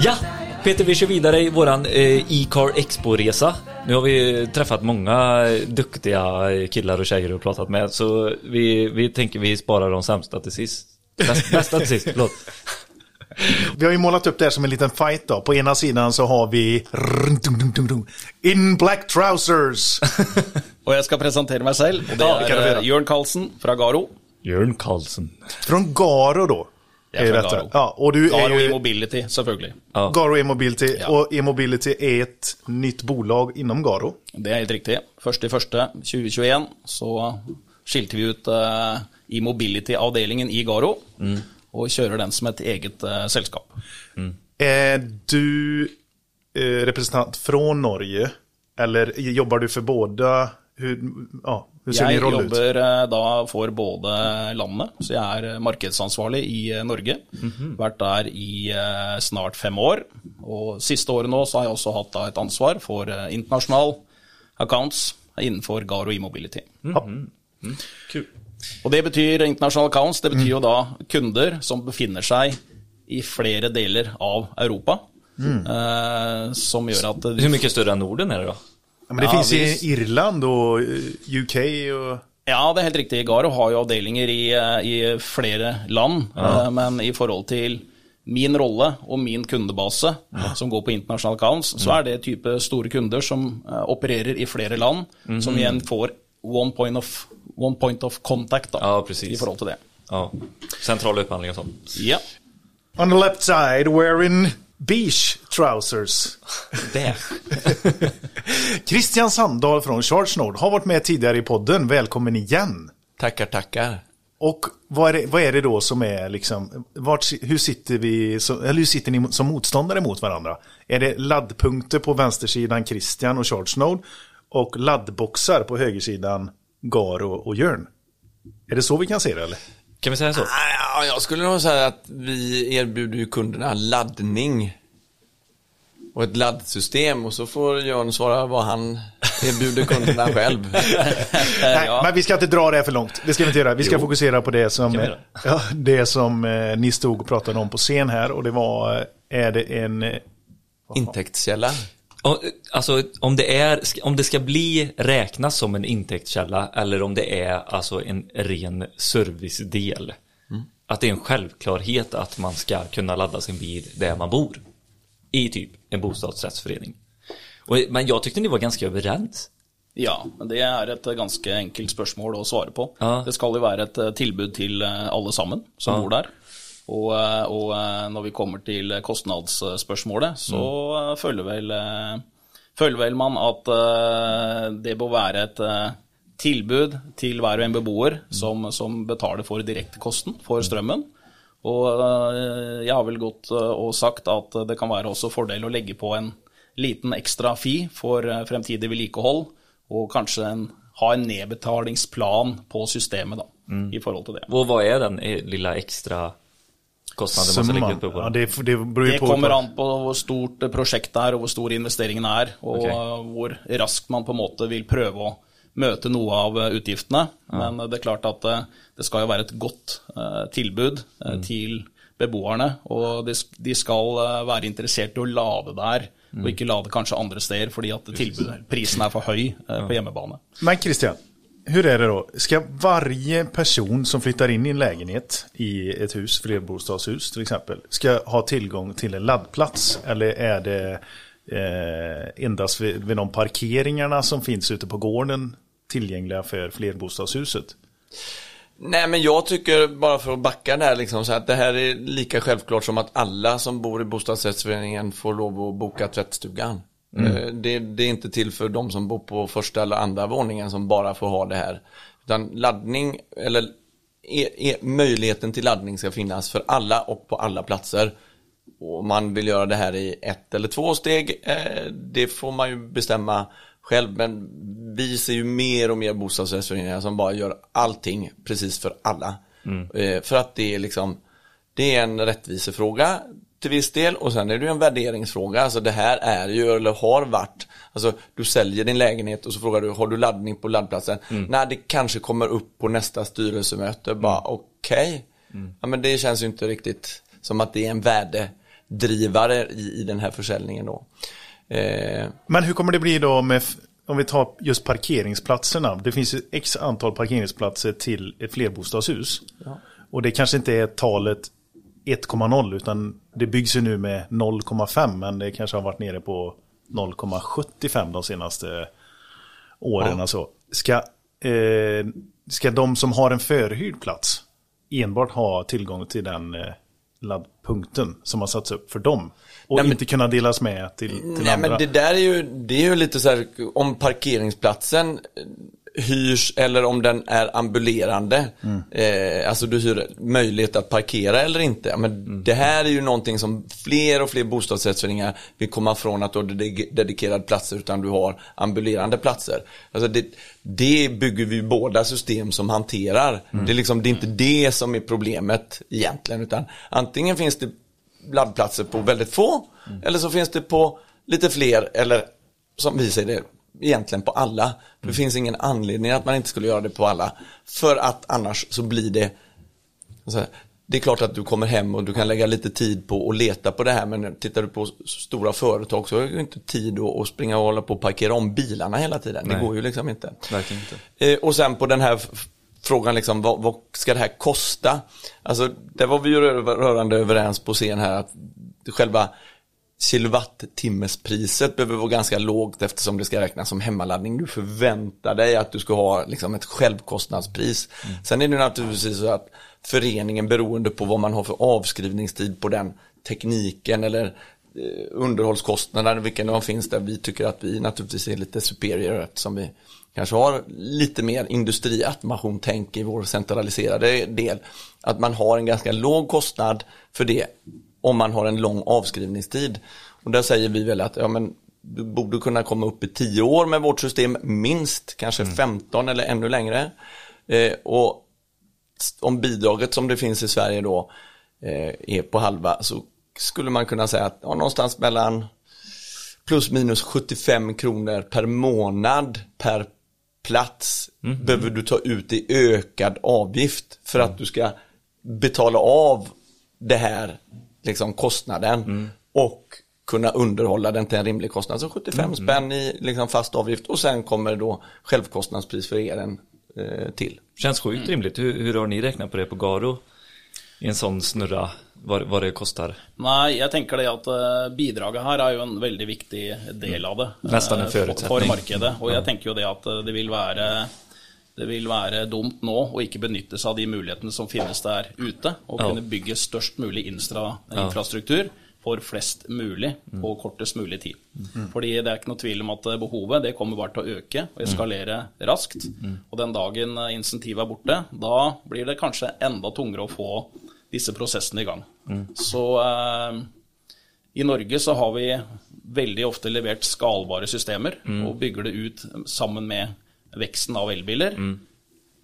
Ja, Peter vi kör vidare i våran eh, e-car expo-resa. Nu har vi träffat många duktiga killar och tjejer och pratat med så vi, vi tänker vi sparar de sämsta till sist. Bäst, bästa till sist, förlåt. Vi har ju målat upp det här som en liten fight då. På ena sidan så har vi In Black Trousers. Og jeg skal presentere meg selv. Og det eh, Jørn Karlsen fra Garo. Jörn Karlsson. Från Garo då. Är är detta. Garo. Ja, och du är Garo ju E-mobility, selvfølgelig. Ja. Garo E-mobility. Ja. Och E-mobility är ett nytt bolag inom Garo. Det er helt riktig. 1.1.2021 så skilte vi ut eh, E-mobility-avdelingen i Garo. Og kjører den som et eget eh, selskap. Är du eh, representant från Norge? Eller jobbar du för båda? Hur, ja, Jeg jobber eh, da for både landene, så jeg er eh, markedsansvarlig i eh, Norge. Vært der i snart fem år. Og siste året nå så har jeg også hatt da et ansvar for internasjonal accounts innenfor Garo e-mobility. Kul. Og det betyr internasjonal accounts, det betyr jo da kunder som befinner seg i flere deler av Europa. Eh, som gjør at Hur mycket större än Norden är det då? Ja, men det Ja, finns visst. i Irland och eh, UK och... Ja, det er helt riktig. Garo har jo avdelinger i, eh, i flere land. eh, Men i forhold til min rolle og min kundebase, som går på international accounts, så er det type store kunder som opererer i flere land, som igjen får one point of, one point of contact da, Ja, precis. i forhold til det. Ja. Central upphandling och sånt. Ja. On the left side wearing beige trousers. Det. Christian Sandahl från Charge Nord har varit med tidigare i podden. Välkommen igen. Tackar, tackar. Och vad är det, vad är det då som är liksom, vart, hur sitter vi, som- eller hur sitter ni som motståndare mot varandra? Är det laddpunkter på vänstersidan Christian och Charge Node och laddboxar på högersidan Garo och Jörn? Är det så vi kan se det eller? Kan vi säga så? Ja, jag skulle nog säga att vi erbjuder ju kunderna laddning och ett laddsystem och så får Jörn svara vad han erbjuder kunderna själv. Nej, men vi ska inte dra det här för långt. Det ska vi inte göra. Vi ska fokusera på det som, ja, det som eh, ni stod och pratade om på scen här. Och det var, eh, är det en... eh, Intäktskälla. Och, Alltså om det, är, om det ska bli räknas som en intäktskälla eller om det är alltså en ren servicedel. Att det är en självklarhet att man ska kunna ladda sin bil där man bor. I typ en bostadsrättsförening. Och, men jag tyckte ni var ganska överens. Ja, men det er et eh, ganske enkelt spørsmål å svare på. Ja. Det skal jo være et eh, tilbud til eh, sammen som Ja. bor der. Og, eh, og eh, når vi kommer til kostnadsspørsmålet, så føler, vel, eh, føler vel man at eh, det bør være et eh, tilbud til hver og en beboer som, som betaler for direktekosten for strømmen. Og eh, jeg har vel gått eh, og sagt at det kan være også fordel å legge på en liten ekstra fi for eh, fremtidig vedlikehold, og kanskje en, ha en nedbetalingsplan på systemet da, i forhold til det. Och vad är den lilla extra kostnaden man på? Ja, det, det Det kommer an på hvor stort prosjektet er, og hvor stor investeringen er, og Ok. eh, hvor raskt man på en måte vil prøve å møte noe av eh, utgiftene. Men eh, det er klart at eh, det skal jo være et godt tilbud eh, til beboerne, og de, sk- de skal være interessert i å lade der, og ikke lade kanskje andre steder, fordi at tilbudet, prisen er for høy eh, på hjemmebane. Men Christian, hur är det då? Ska varje person som flyttar in i en lägenhet i ett hus, flerbostadshus till exempel, ska ha tillgång till en laddplats? Eller är det eh, endast vid, vid de parkeringarna som finns ute på gården tillgängliga för flerbostadshuset? Nej, men jag tycker, bara för att backa där, liksom, så att det här är lika självklart som att alla som bor i bostadsrättsföreningen får lov att boka tvättstugan. Eh, Det, det är inte till för de som bor på första eller andra våningen som bara får ha det här. Utan laddning, eller är, är, möjligheten till laddning ska finnas för alla och på alla platser. Och om man vill göra det här i ett eller två steg, eh, det får man ju bestämma själv. Men vi ser ju mer och mer bostadsrättsföreningar som bara gör allting precis för alla. Eh, för att det är liksom, det är en rättvisefråga till viss del och sen är det ju en värderingsfråga. Alltså det här är ju, eller har varit, alltså du säljer din lägenhet och så frågar du, har du laddning på laddplatsen? Nej, det kanske kommer upp på nästa styrelsemöte. Bara okej. Ja, men det känns ju inte riktigt som att det är en värdedrivare i, i den här försäljningen då. Eh, Men hur kommer det bli då med, om vi tar just parkeringsplatserna. Det finns ju x antal parkeringsplatser till ett flerbostadshus. Och det kanske inte är talet 1,0 utan det byggs ju nu med 0,5 men det kanske har varit nere på 0,75 de senaste åren. Alltså. Ska, eh, ska de som har en förhyrd plats enbart ha tillgång till den eh, laddpunkten som har satts upp för dem? Och Nej, men- inte kunna delas med till, till Nej andra? men det där är ju, det är ju lite så här, om parkeringsplatsen hyrs eller om den är ambulerande. Eh, alltså du hyr möjlighet att parkera eller inte. Men Det här är ju någonting som fler och fler bostadsrättsföreningar vill komma från att du har ded- dedikerade platser utan du har ambulerande platser. Alltså det, det bygger vi båda system som hanterar. Det, är liksom, det är inte det som är problemet egentligen utan antingen finns det laddplatser på väldigt få eller så finns det på lite fler eller som vi säger det egentligen på alla. Det finns ingen anledning att man inte skulle göra det på alla. För att annars så blir det så här, det är klart att du kommer hem och du kan lägga lite tid på att leta på det här men tittar du på stora företag så har du inte tid att springa och hålla på och parkera om bilarna hela tiden. Det Nej. går ju liksom inte. Verkligen inte. Eh, och sen på den här frågan, liksom, vad, vad ska det här kosta? Alltså, där var vi ju rö- rörande överens på scen här att själva kilowattimmespriset behöver vara ganska lågt eftersom det ska räknas som hemmaladdning. Du förväntar dig att du ska ha liksom, ett självkostnadspris. Sen är det naturligtvis så att föreningen beroende på vad man har för avskrivningstid på den tekniken eller eh, underhållskostnader, vilken de finns där vi tycker att vi naturligtvis är lite superior eftersom vi kanske har lite mer industriautomation-tänk i vår centraliserade del. Att man har en ganska låg kostnad för det om man har en lång avskrivningstid. Och där säger vi väl att ja, men, du borde kunna komma upp i 10 år med vårt system, minst kanske 15 eller ännu längre. Eh, och om bidraget som det finns i Sverige då eh, är på halva så skulle man kunna säga att ja, någonstans mellan plus minus 75 kronor per månad per plats behöver du ta ut i ökad avgift för att du ska betala av det här liksom kostnaden och kunna underhålla den till en rimlig kostnad. Så 75 spänn i liksom fast avgift och sen kommer då självkostnadspris för elen eh, till. Känns sjukt rimligt. Hur, hur har ni räknat på det på Garo? I en sån snurra, vad, vad det kostar? Nei, jeg tenker det at eh, bidraget her er jo en veldig viktig del av det. eh, Nesten en for, forutsetning. for markedet. Og jeg tenker jo det at eh, det vil være det vil være dumt nå å ikke benytte seg av de mulighetene som finnes der ute, og Ja. kunne bygge størst mulig instra, infrastruktur for flest mulig på kortest mulig tid. Fordi det er ikke noe tvil om at eh, behovet det kommer bare til å øke og eskalere raskt. Og den dagen eh, insentivet er borte, da blir det kanskje enda tungere å få disse prosessene i gang. Så eh, i Norge så har vi veldig ofte levert skalbare systemer og bygger det ut sammen med veksten av elbiler.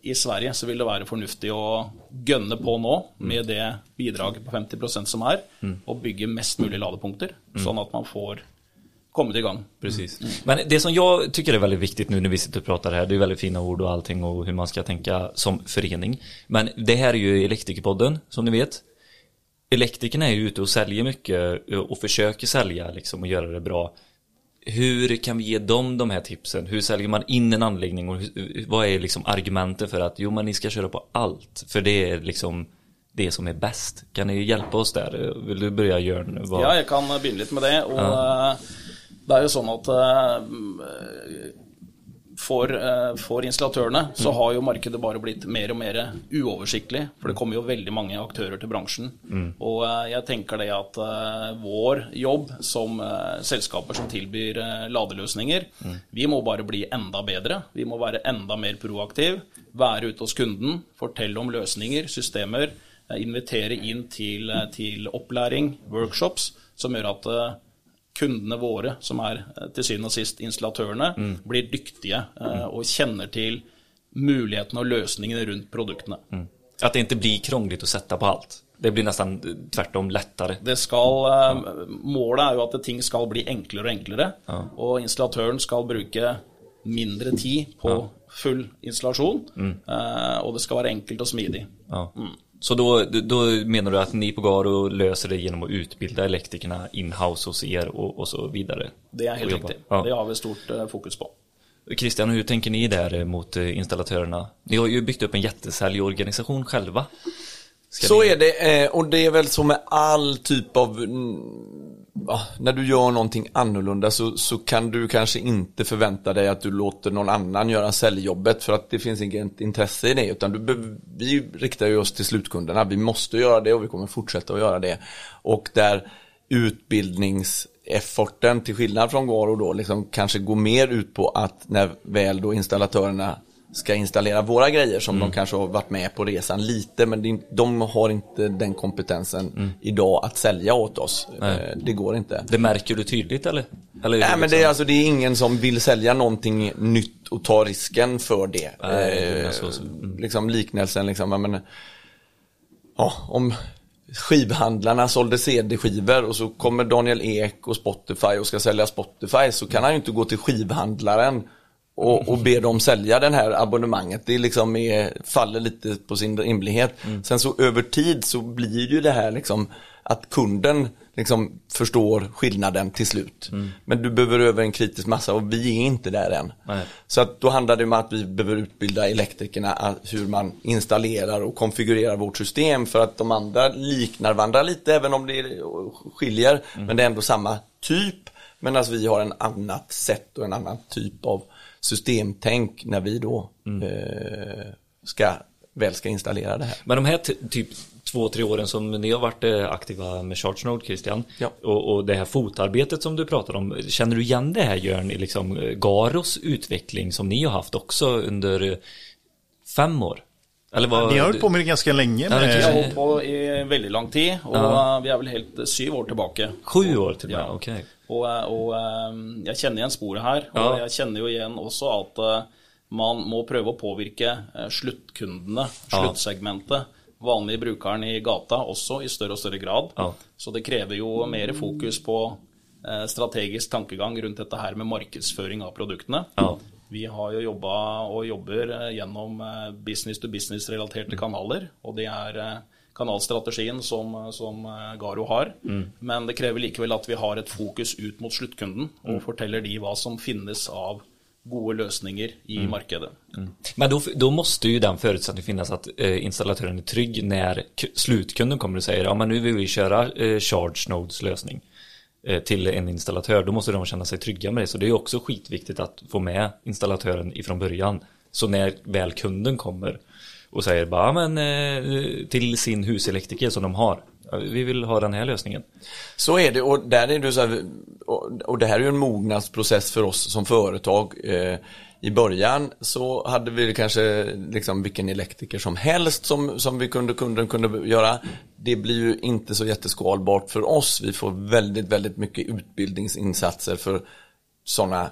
I Sverige så vil det være fornuftig å gønne på nå med det bidraget på 50% som er, og bygge mest mulig ladepunkter, sånn at man får kommet i gang. Precis. Men det som jag tycker är väldigt viktigt nu när vi sitter och pratar här, det är väldigt fina ord och allting och hur man ska tänka som förening. Men det här är ju Elektrikerpodden, som ni vet. Elektrikerna är ju ute och säljer mycket och försöker sälja liksom och göra det bra. Hur kan vi ge dem de här tipsen? Hur säljer man in en anläggning och hur, vad är liksom argumenten för att jo men ni ska köra på allt? För det är liksom det som är bäst. Kan ni hjälpa oss där? Vill du börja Jörn? Vad- Ja, jeg kan begynne litt med det. Og eh, det er jo sånn at eh, for, eh, for installatørene så har jo markedet bare blitt mer og mer uoversiktlig. For det kommer jo veldig mange aktører til bransjen. Og eh, jeg tenker det at eh, vår jobb som selskaper som tilbyr ladeløsninger, vi må bare bli enda bedre. Vi må være enda mer proaktiv. Være ute hos kunden, fortelle om løsninger, systemer. Invitere inn til, til opplæring, workshops, som gjør at kundene våre, som er eh, til syvende og sist installatørene, blir dyktige eh, og kjenner til mulighetene og løsningene rundt produktene. Att det inte blir krångligt att sätta på allt. Det blir nästan eh, tvärtom lättare. Det skal, eh, målet er jo at ting skal bli enklere og enklere, og installatøren skal bruke mindre tid på full installasjon, eh, og det skal være enkelt og smidig. Ja. Så då, då menar du att ni på Garo löser det genom att utbilda elektrikerna in-house hos er och, och så vidare? Det är helt riktigt. Ja. Det har vi stort eh, fokus på. Christian, hur tänker ni där eh, mot eh, installatörerna? Ni har ju byggt upp en jättesäljorganisation själva. Ska Så ni... är det, och det är väl så med all typ av, mm, när du gör någonting annorlunda så, så kan du kanske inte förvänta dig att du låter någon annan göra säljjobbet för att det finns inget intresse i det. Utan du, vi riktar ju oss till slutkunderna, vi måste göra det och vi kommer fortsätta att göra det. Och där utbildningsefforten till skillnad från Garo då liksom kanske går mer ut på att när väl då installatörerna ska installera våra grejer som Mm. de kanske har varit med på resan lite men det är de har inte den kompetensen idag att sälja åt oss. Mm. Nej. Eh, Det går inte. Det märker du tydligt eller? eller Nej men det är liksom- alltså det är ingen som vill sälja någonting nytt och ta risken för det. Nej, Eh, så- mm. Liksom liknelsen liksom, men, ja, om skivhandlarna sålde CD-skivor och så kommer Daniel Ek och Spotify och ska sälja Spotify så kan han ju inte gå till skivhandlaren och, och be dem sälja den här abonnemanget. Det liksom är, faller lite på sin rimlighet. Sen så över tid så blir ju det här liksom att kunden liksom förstår skillnaden till slut. Men du behöver över en kritisk massa och vi är inte där än. Nej. Så att då handlar det om att vi behöver utbilda elektrikerna hur man installerar och konfigurerar vårt system för att de andra liknar varandra lite även om det skiljer. Men det är ändå samma typ. Medan vi har en annat sätt och en annan typ av systemtänk när vi då eh, ska, väl ska installera det här. Men de här typ två, tre åren som ni har varit eh, aktiva med ChargeNode Christian Ja. och, och det här fotarbetet som du pratar om, känner du igen det här Jörn i liksom eh, Garos utveckling som ni har haft också under eh, fem år? Eller vad? Ni har hållit på med det ganska länge. Med, Vi har hållit på i veldig lang tid, og Ja. vi er vel helt syv år tilbake. Sju år till och med, Ja. okej. Og, eh, og eh, jeg kjenner igjen sporet her. Og Ja. jeg kjenner jo igjen også at eh, man må prøve å påvirke eh, sluttkundene, Ja. sluttsegmentet. Vanlige brukeren i gata også, i større og større grad. Ja. Så det krever jo mer fokus på eh, strategisk tankegang rundt dette her med markedsføring av produktene. Ja. Vi har jo jobba og jobber eh, gjennom eh, business-to-business-relaterte kanaler, og det er kanalstrategien som, som Garo har. Men det krever likevel at vi har et fokus ut mot sluttkunden og forteller de hva som finnes av gode løsninger i markedet. Men då, då måste ju den förutsättningen finnas att eh, installatören är trygg när slutkunden kommer och säger ja men nu vill vi köra eh, Charge Nodes lösning eh, till en installatör. Då måste de känna sig trygga med det. Så det är också skitviktigt att få med installatören ifrån början. Så när väl kunden kommer och säger bara men eh, till sin huselektriker som de har. Vi vill ha den här lösningen. Så är det och där är det så här, och, det här är ju en mognadsprocess för oss som företag. Eh, I början så hade vi kanske liksom vilken elektriker som helst som, som vi kunde, kunden kunde göra. Det blir ju inte så jätteskalbart för oss. Vi får väldigt, väldigt mycket utbildningsinsatser för sådana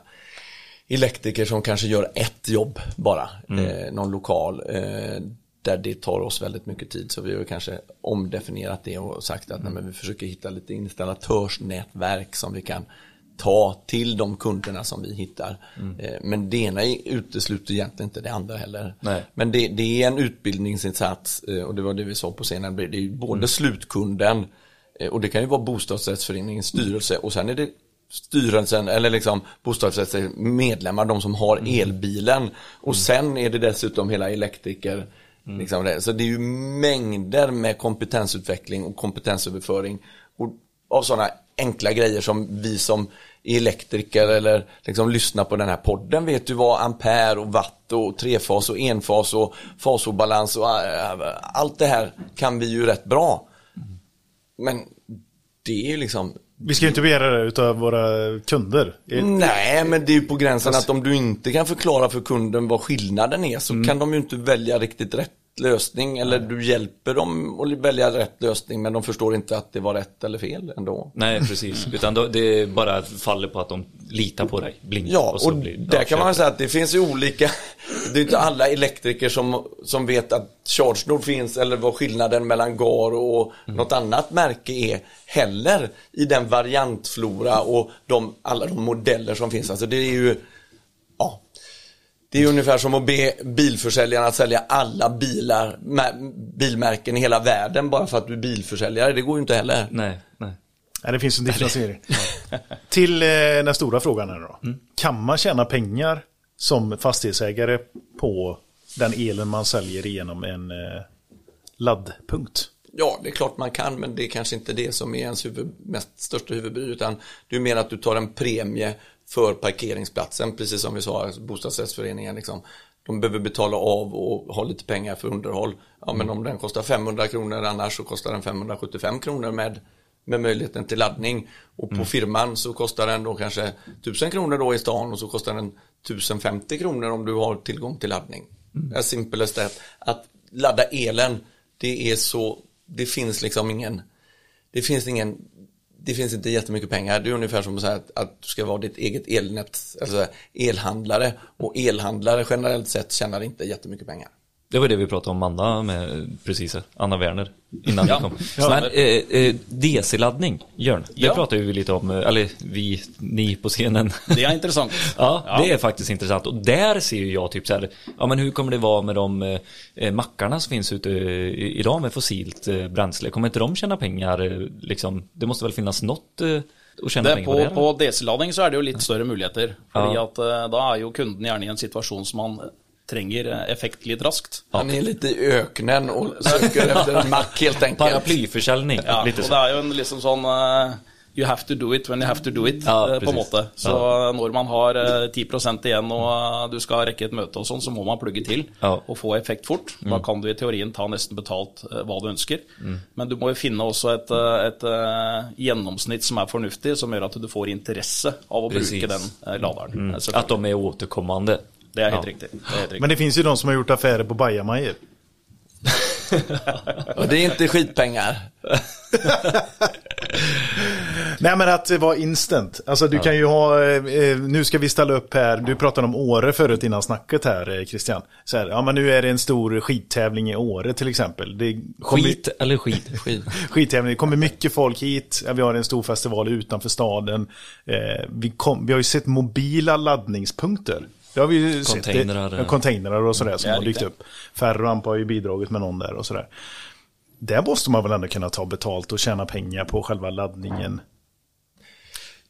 elektriker som kanske gör ett jobb bara, eh, någon lokal, eh, där det tar oss väldigt mycket tid. Så vi har kanske omdefinierat det och sagt att nej, men vi försöker hitta lite installatörsnätverk som vi kan ta till de kunderna som vi hittar. Eh, men det ena utesluter egentligen inte det andra heller. Nej. Men det, det är en utbildningsinsats eh, och det var det vi sa på scenen. Det är både slutkunden eh, och det kan ju vara bostadsrättsföreningens styrelse och sen är det styrelsen eller liksom bostadsrättsföreningens medlemmar, de som har elbilen. Och sen är det dessutom hela elektriker. Liksom det. Så det är ju mängder med kompetensutveckling och kompetensöverföring. Och av sådana enkla grejer som vi som elektriker eller liksom lyssnar på den här podden vet ju vad ampere och watt och trefas och enfas och fasobalans och äh, allt det här kan vi ju rätt bra. Men det är ju liksom vi ska ju inte begära det utav våra kunder. Nej, men det är ju på gränsen att om du inte kan förklara för kunden vad skillnaden är så kan de ju inte välja riktigt rätt lösning eller du hjälper dem att välja rätt lösning men de förstår inte att det var rätt eller fel ändå. Nej, precis. Utan då, det bara faller på att de litar på dig blint. Ja, så och blir- där kan man köper. säga att det finns ju olika, det är inte alla elektriker som, som vet att ChargeNode finns eller vad skillnaden mellan GAR och något annat märke är heller i den variantflora och de, alla de modeller som finns. Alltså det är ju, Det är ungefär som att be bilförsäljarna att sälja alla bilar, mä- bilmärken i hela världen bara för att du är bilförsäljare. Det går ju inte heller. Nej, nej. Nej, det finns en differentiering. Till eh, den stora frågan här då. Kan man tjäna pengar som fastighetsägare på den elen man säljer genom en eh, laddpunkt? Ja, det är klart man kan, men det är kanske inte det som är ens huvud, mest största huvudbry, utan är mer att du tar en premie för parkeringsplatsen, precis som vi sa, bostadsrättsföreningen liksom. De behöver betala av och ha lite pengar för underhåll. Ja, men om den kostar 500 kronor annars så kostar den 575 kronor med, med möjligheten till laddning. Och på firman så kostar den då kanske 1000 kronor då i stan och så kostar den 1050 kronor om du har tillgång till laddning. Mm. As simple as that. Att ladda elen, det är så, det finns liksom ingen, det finns ingen, det finns inte jättemycket pengar. Det är ungefär som att säga att, att du ska vara ditt eget elnät, alltså elhandlare. Och elhandlare generellt sett tjänar inte jättemycket pengar. Det var det vi pratade om Anna med precis, Anna Werner, innan Ja. vi kom. Ja. Men, eh, eh, DC-laddning, Jörn, det Ja. pratade vi lite om, eh, eller vi, ni på scenen. Det är intressant. Ja, det är faktiskt intressant. Och där ser ju jag typ så här, ja men hur kommer det vara med de eh, eh, mackarna som finns ute idag med fossilt eh, bränsle? Kommer inte de tjäna pengar liksom? Det måste väl finnas något eh, att Det, på, på, DC-lading så er det jo litt større muligheter. Fordi Ja. at eh, da er jo kunden gjerne i en situasjon som man trenger eh, effekt litt raskt. Han är lite i öknen och söker efter en mack helt enkelt. Paraplyförsäljning, Ja, lite og det er jo en liksom sånn eh, You have to do it when you have to do it, Ja, eh, på en måte. Så eh, når man har eh, 10 igjen og du skal rekke et møte og sånn, så må man plugge til Ja. Mm. og få effekt fort. Da kan du i teorien ta nesten betalt hva du ønsker. Men du må jo finne også et, et gjennomsnitt som er fornuftig, som gjør at du får interesse av å Precis. bruke den laderen. eh, Att selvfølgelig. de är återkommande. Det er helt Ja. riktig. Det er helt riktig. Men det finns ju de som har gjort affärer på bajamajor. Och det är inte skitpengar. Nej men att det var instant. Alltså du kan ju ha, eh, eh, nu ska vi ställa upp här, du pratade om Åre förut innan snacket här eh, Christian. Så här, ja men nu är det en stor skittävling i Åre till exempel. Det kommer- Skit eller skit? Skit. Skittävling, det kommer mycket folk hit. Ja, vi har en stor festival utanför staden. Eh, vi, kom, vi har ju sett mobila laddningspunkter. Det har vi ju Containrar, sett. ja. Ja, containrar och sådär som Ja, har dykt riktigt. upp. Ferroamp har ju bidragit med någon där och sådär. Där måste man väl ändå kunna ta betalt och tjäna pengar på själva laddningen.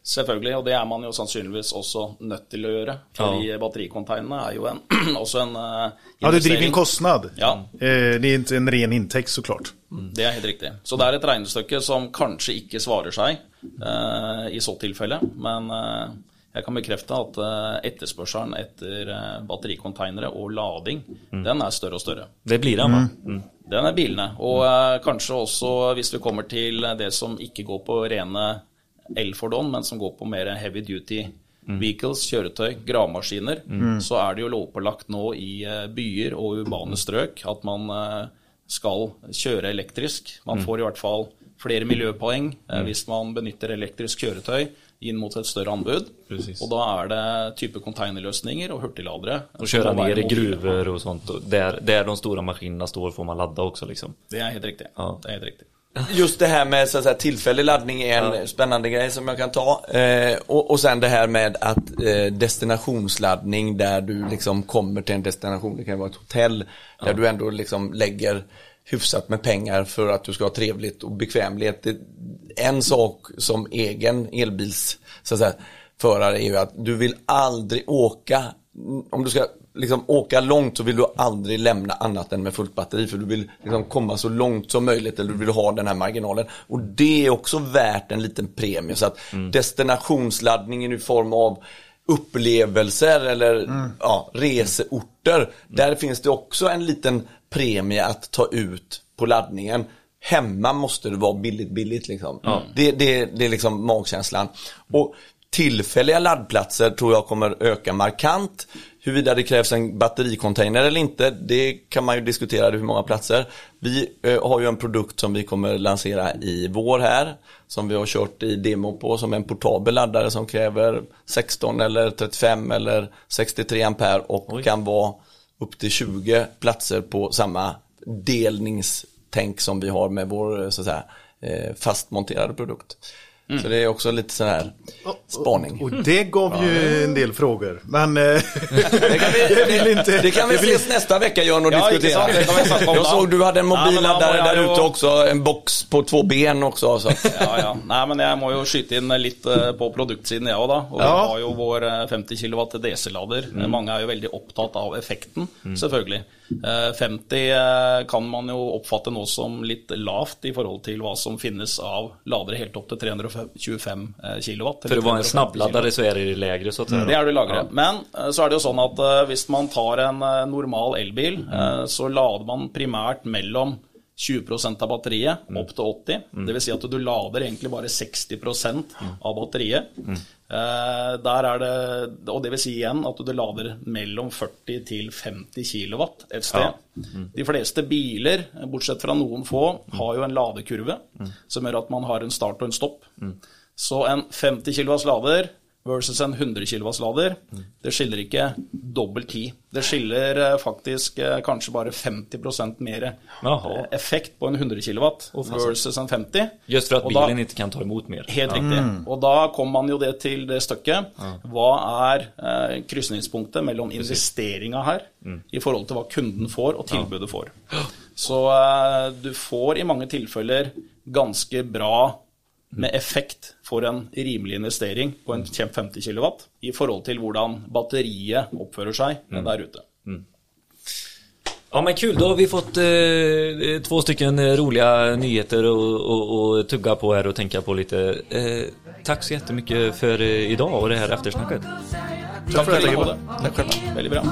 Selvfølgelig, og det er man jo sannsynligvis også nødt til å gjøre. Fordi batterikonteinerne er jo en, også en eh, Ja, det driver en kostnad. Ja. Eh, det är inte en ren intäkt såklart. Det er helt riktig. Så det er et regnestykke som kanskje ikke svarer seg eh, i så tilfelle. Men eh, jeg kan bekrefte at eh, etterspørselen etter eh, batterikontainere og lading, den er større og større. Det blir det, va? Mm. Den er bilene. Og eh, kanskje også hvis vi kommer til det som ikke går på rene elfordon, men som går på mer heavy duty vehicles, kjøretøy, gravemaskiner, så er det jo lovpålagt nå i eh, byer og urbane strøk at man eh, skal kjøre elektrisk. Man får i hvert fall flere miljøpoeng eh, hvis man benytter elektrisk kjøretøy inn mot et større anbud. Precis. Og da er det type containerløsninger og hurtigladere. Och som köra må være ner i gruvor och sånt. Där, där de stora maskinerna står får man ladda också liksom. Det er helt riktig. Ja. Det er helt riktig. Just det här med så att säga, tillfällig laddning är en spännande grej som jag kan ta. Eh, och, och sen det här med att eh, destinationsladdning där du liksom kommer till en destination, det kan vara ett hotell, där du ändå liksom lägger hyfsat med pengar för att du ska ha trevligt och bekvämlighet. En sak som egen elbils så att säga, förare är ju att du vill aldrig åka, om du ska liksom åka långt så vill du aldrig lämna annat än med fullt batteri för du vill liksom komma så långt som möjligt eller du vill ha den här marginalen. Och det är också värt en liten premie så att destinationsladdningen i form av upplevelser eller ja, reseorter. Där finns det också en liten premie att ta ut på laddningen. Hemma måste det vara billigt, billigt liksom. Det, det, det är liksom magkänslan. Och tillfälliga laddplatser tror jag kommer öka markant. Huruvida det krävs en battericontainer eller inte, det kan man ju diskutera hur många platser. Vi eh, har ju en produkt som vi kommer lansera i vår här, som vi har kört i demo på, som en portabel laddare som kräver 16 eller 35 eller 63 ampere och kan vara upp till 20 platser på samma delningstänk som vi har med vår eh, så att säga, eh, fastmonterade produkt. Så det är också lite sån här spaning. Och det gav ju en del frågor. Men eh, Det kan vi, Jag vill inte- det kan vi jag vill ses nästa vecka Jörn och Ja, diskutera. det Jag då. såg du hade en Ja, mobilladdare då jag där ju- ute också, en box på två ben också. Så. Ja, ja. Nei, men jeg må jo skyte inn litt eh, på produktsiden, jeg òg, da. Og vi Ja. har jo vår eh, 50 kW DC-lader. Eh, Mange er jo veldig opptatt av effekten. Eh, 50 eh, kan man jo oppfatte nå som litt lavt i forhold til hva som finnes av ladere helt opp til 325 kW. För att vara en snabbladdare så är det lägre så. Det er du lagre. Men eh, så er det jo sånn at eh, hvis man tar en eh, normal elbil, eh, så lader man primært mellom 20 av batteriet opp til 80. Det vil si at du lader egentlig bare 60% av batteriet. Eh, Der er det, og det vil si igjen at du lader mellom 40 til 50 kW et sted. De fleste biler, bortsett fra noen få, har jo en ladekurve som gjør at man har en start og en stopp. Så en 50 kW lader versus en 100 kW lader, det skiller ikke dobbel tid. Det skiller eh, faktisk eh, kanskje bare 50% mer eh, effekt på en 100 kW versus en 50. Just för att Och då- bilen inte kan ta emot mer. Helt riktig. Og da kommer man jo det til det stykket. Hva er eh, krysningspunktet mellom investeringa her i forhold til hva kunden får og tilbudet får? Så eh, du får i mange tilfeller ganske bra med effekt for en rimelig investering på en kjempe 50 kW i forhold til hvordan batteriet oppfører seg der ute. Ja men kul, då har vi fått eh, två stycken roliga nyheter och, och, och tugga på här och tänka på lite. Eh, tack så jättemycket för eh, idag och det här eftersnacket. Tack fikk det. Veldig bra.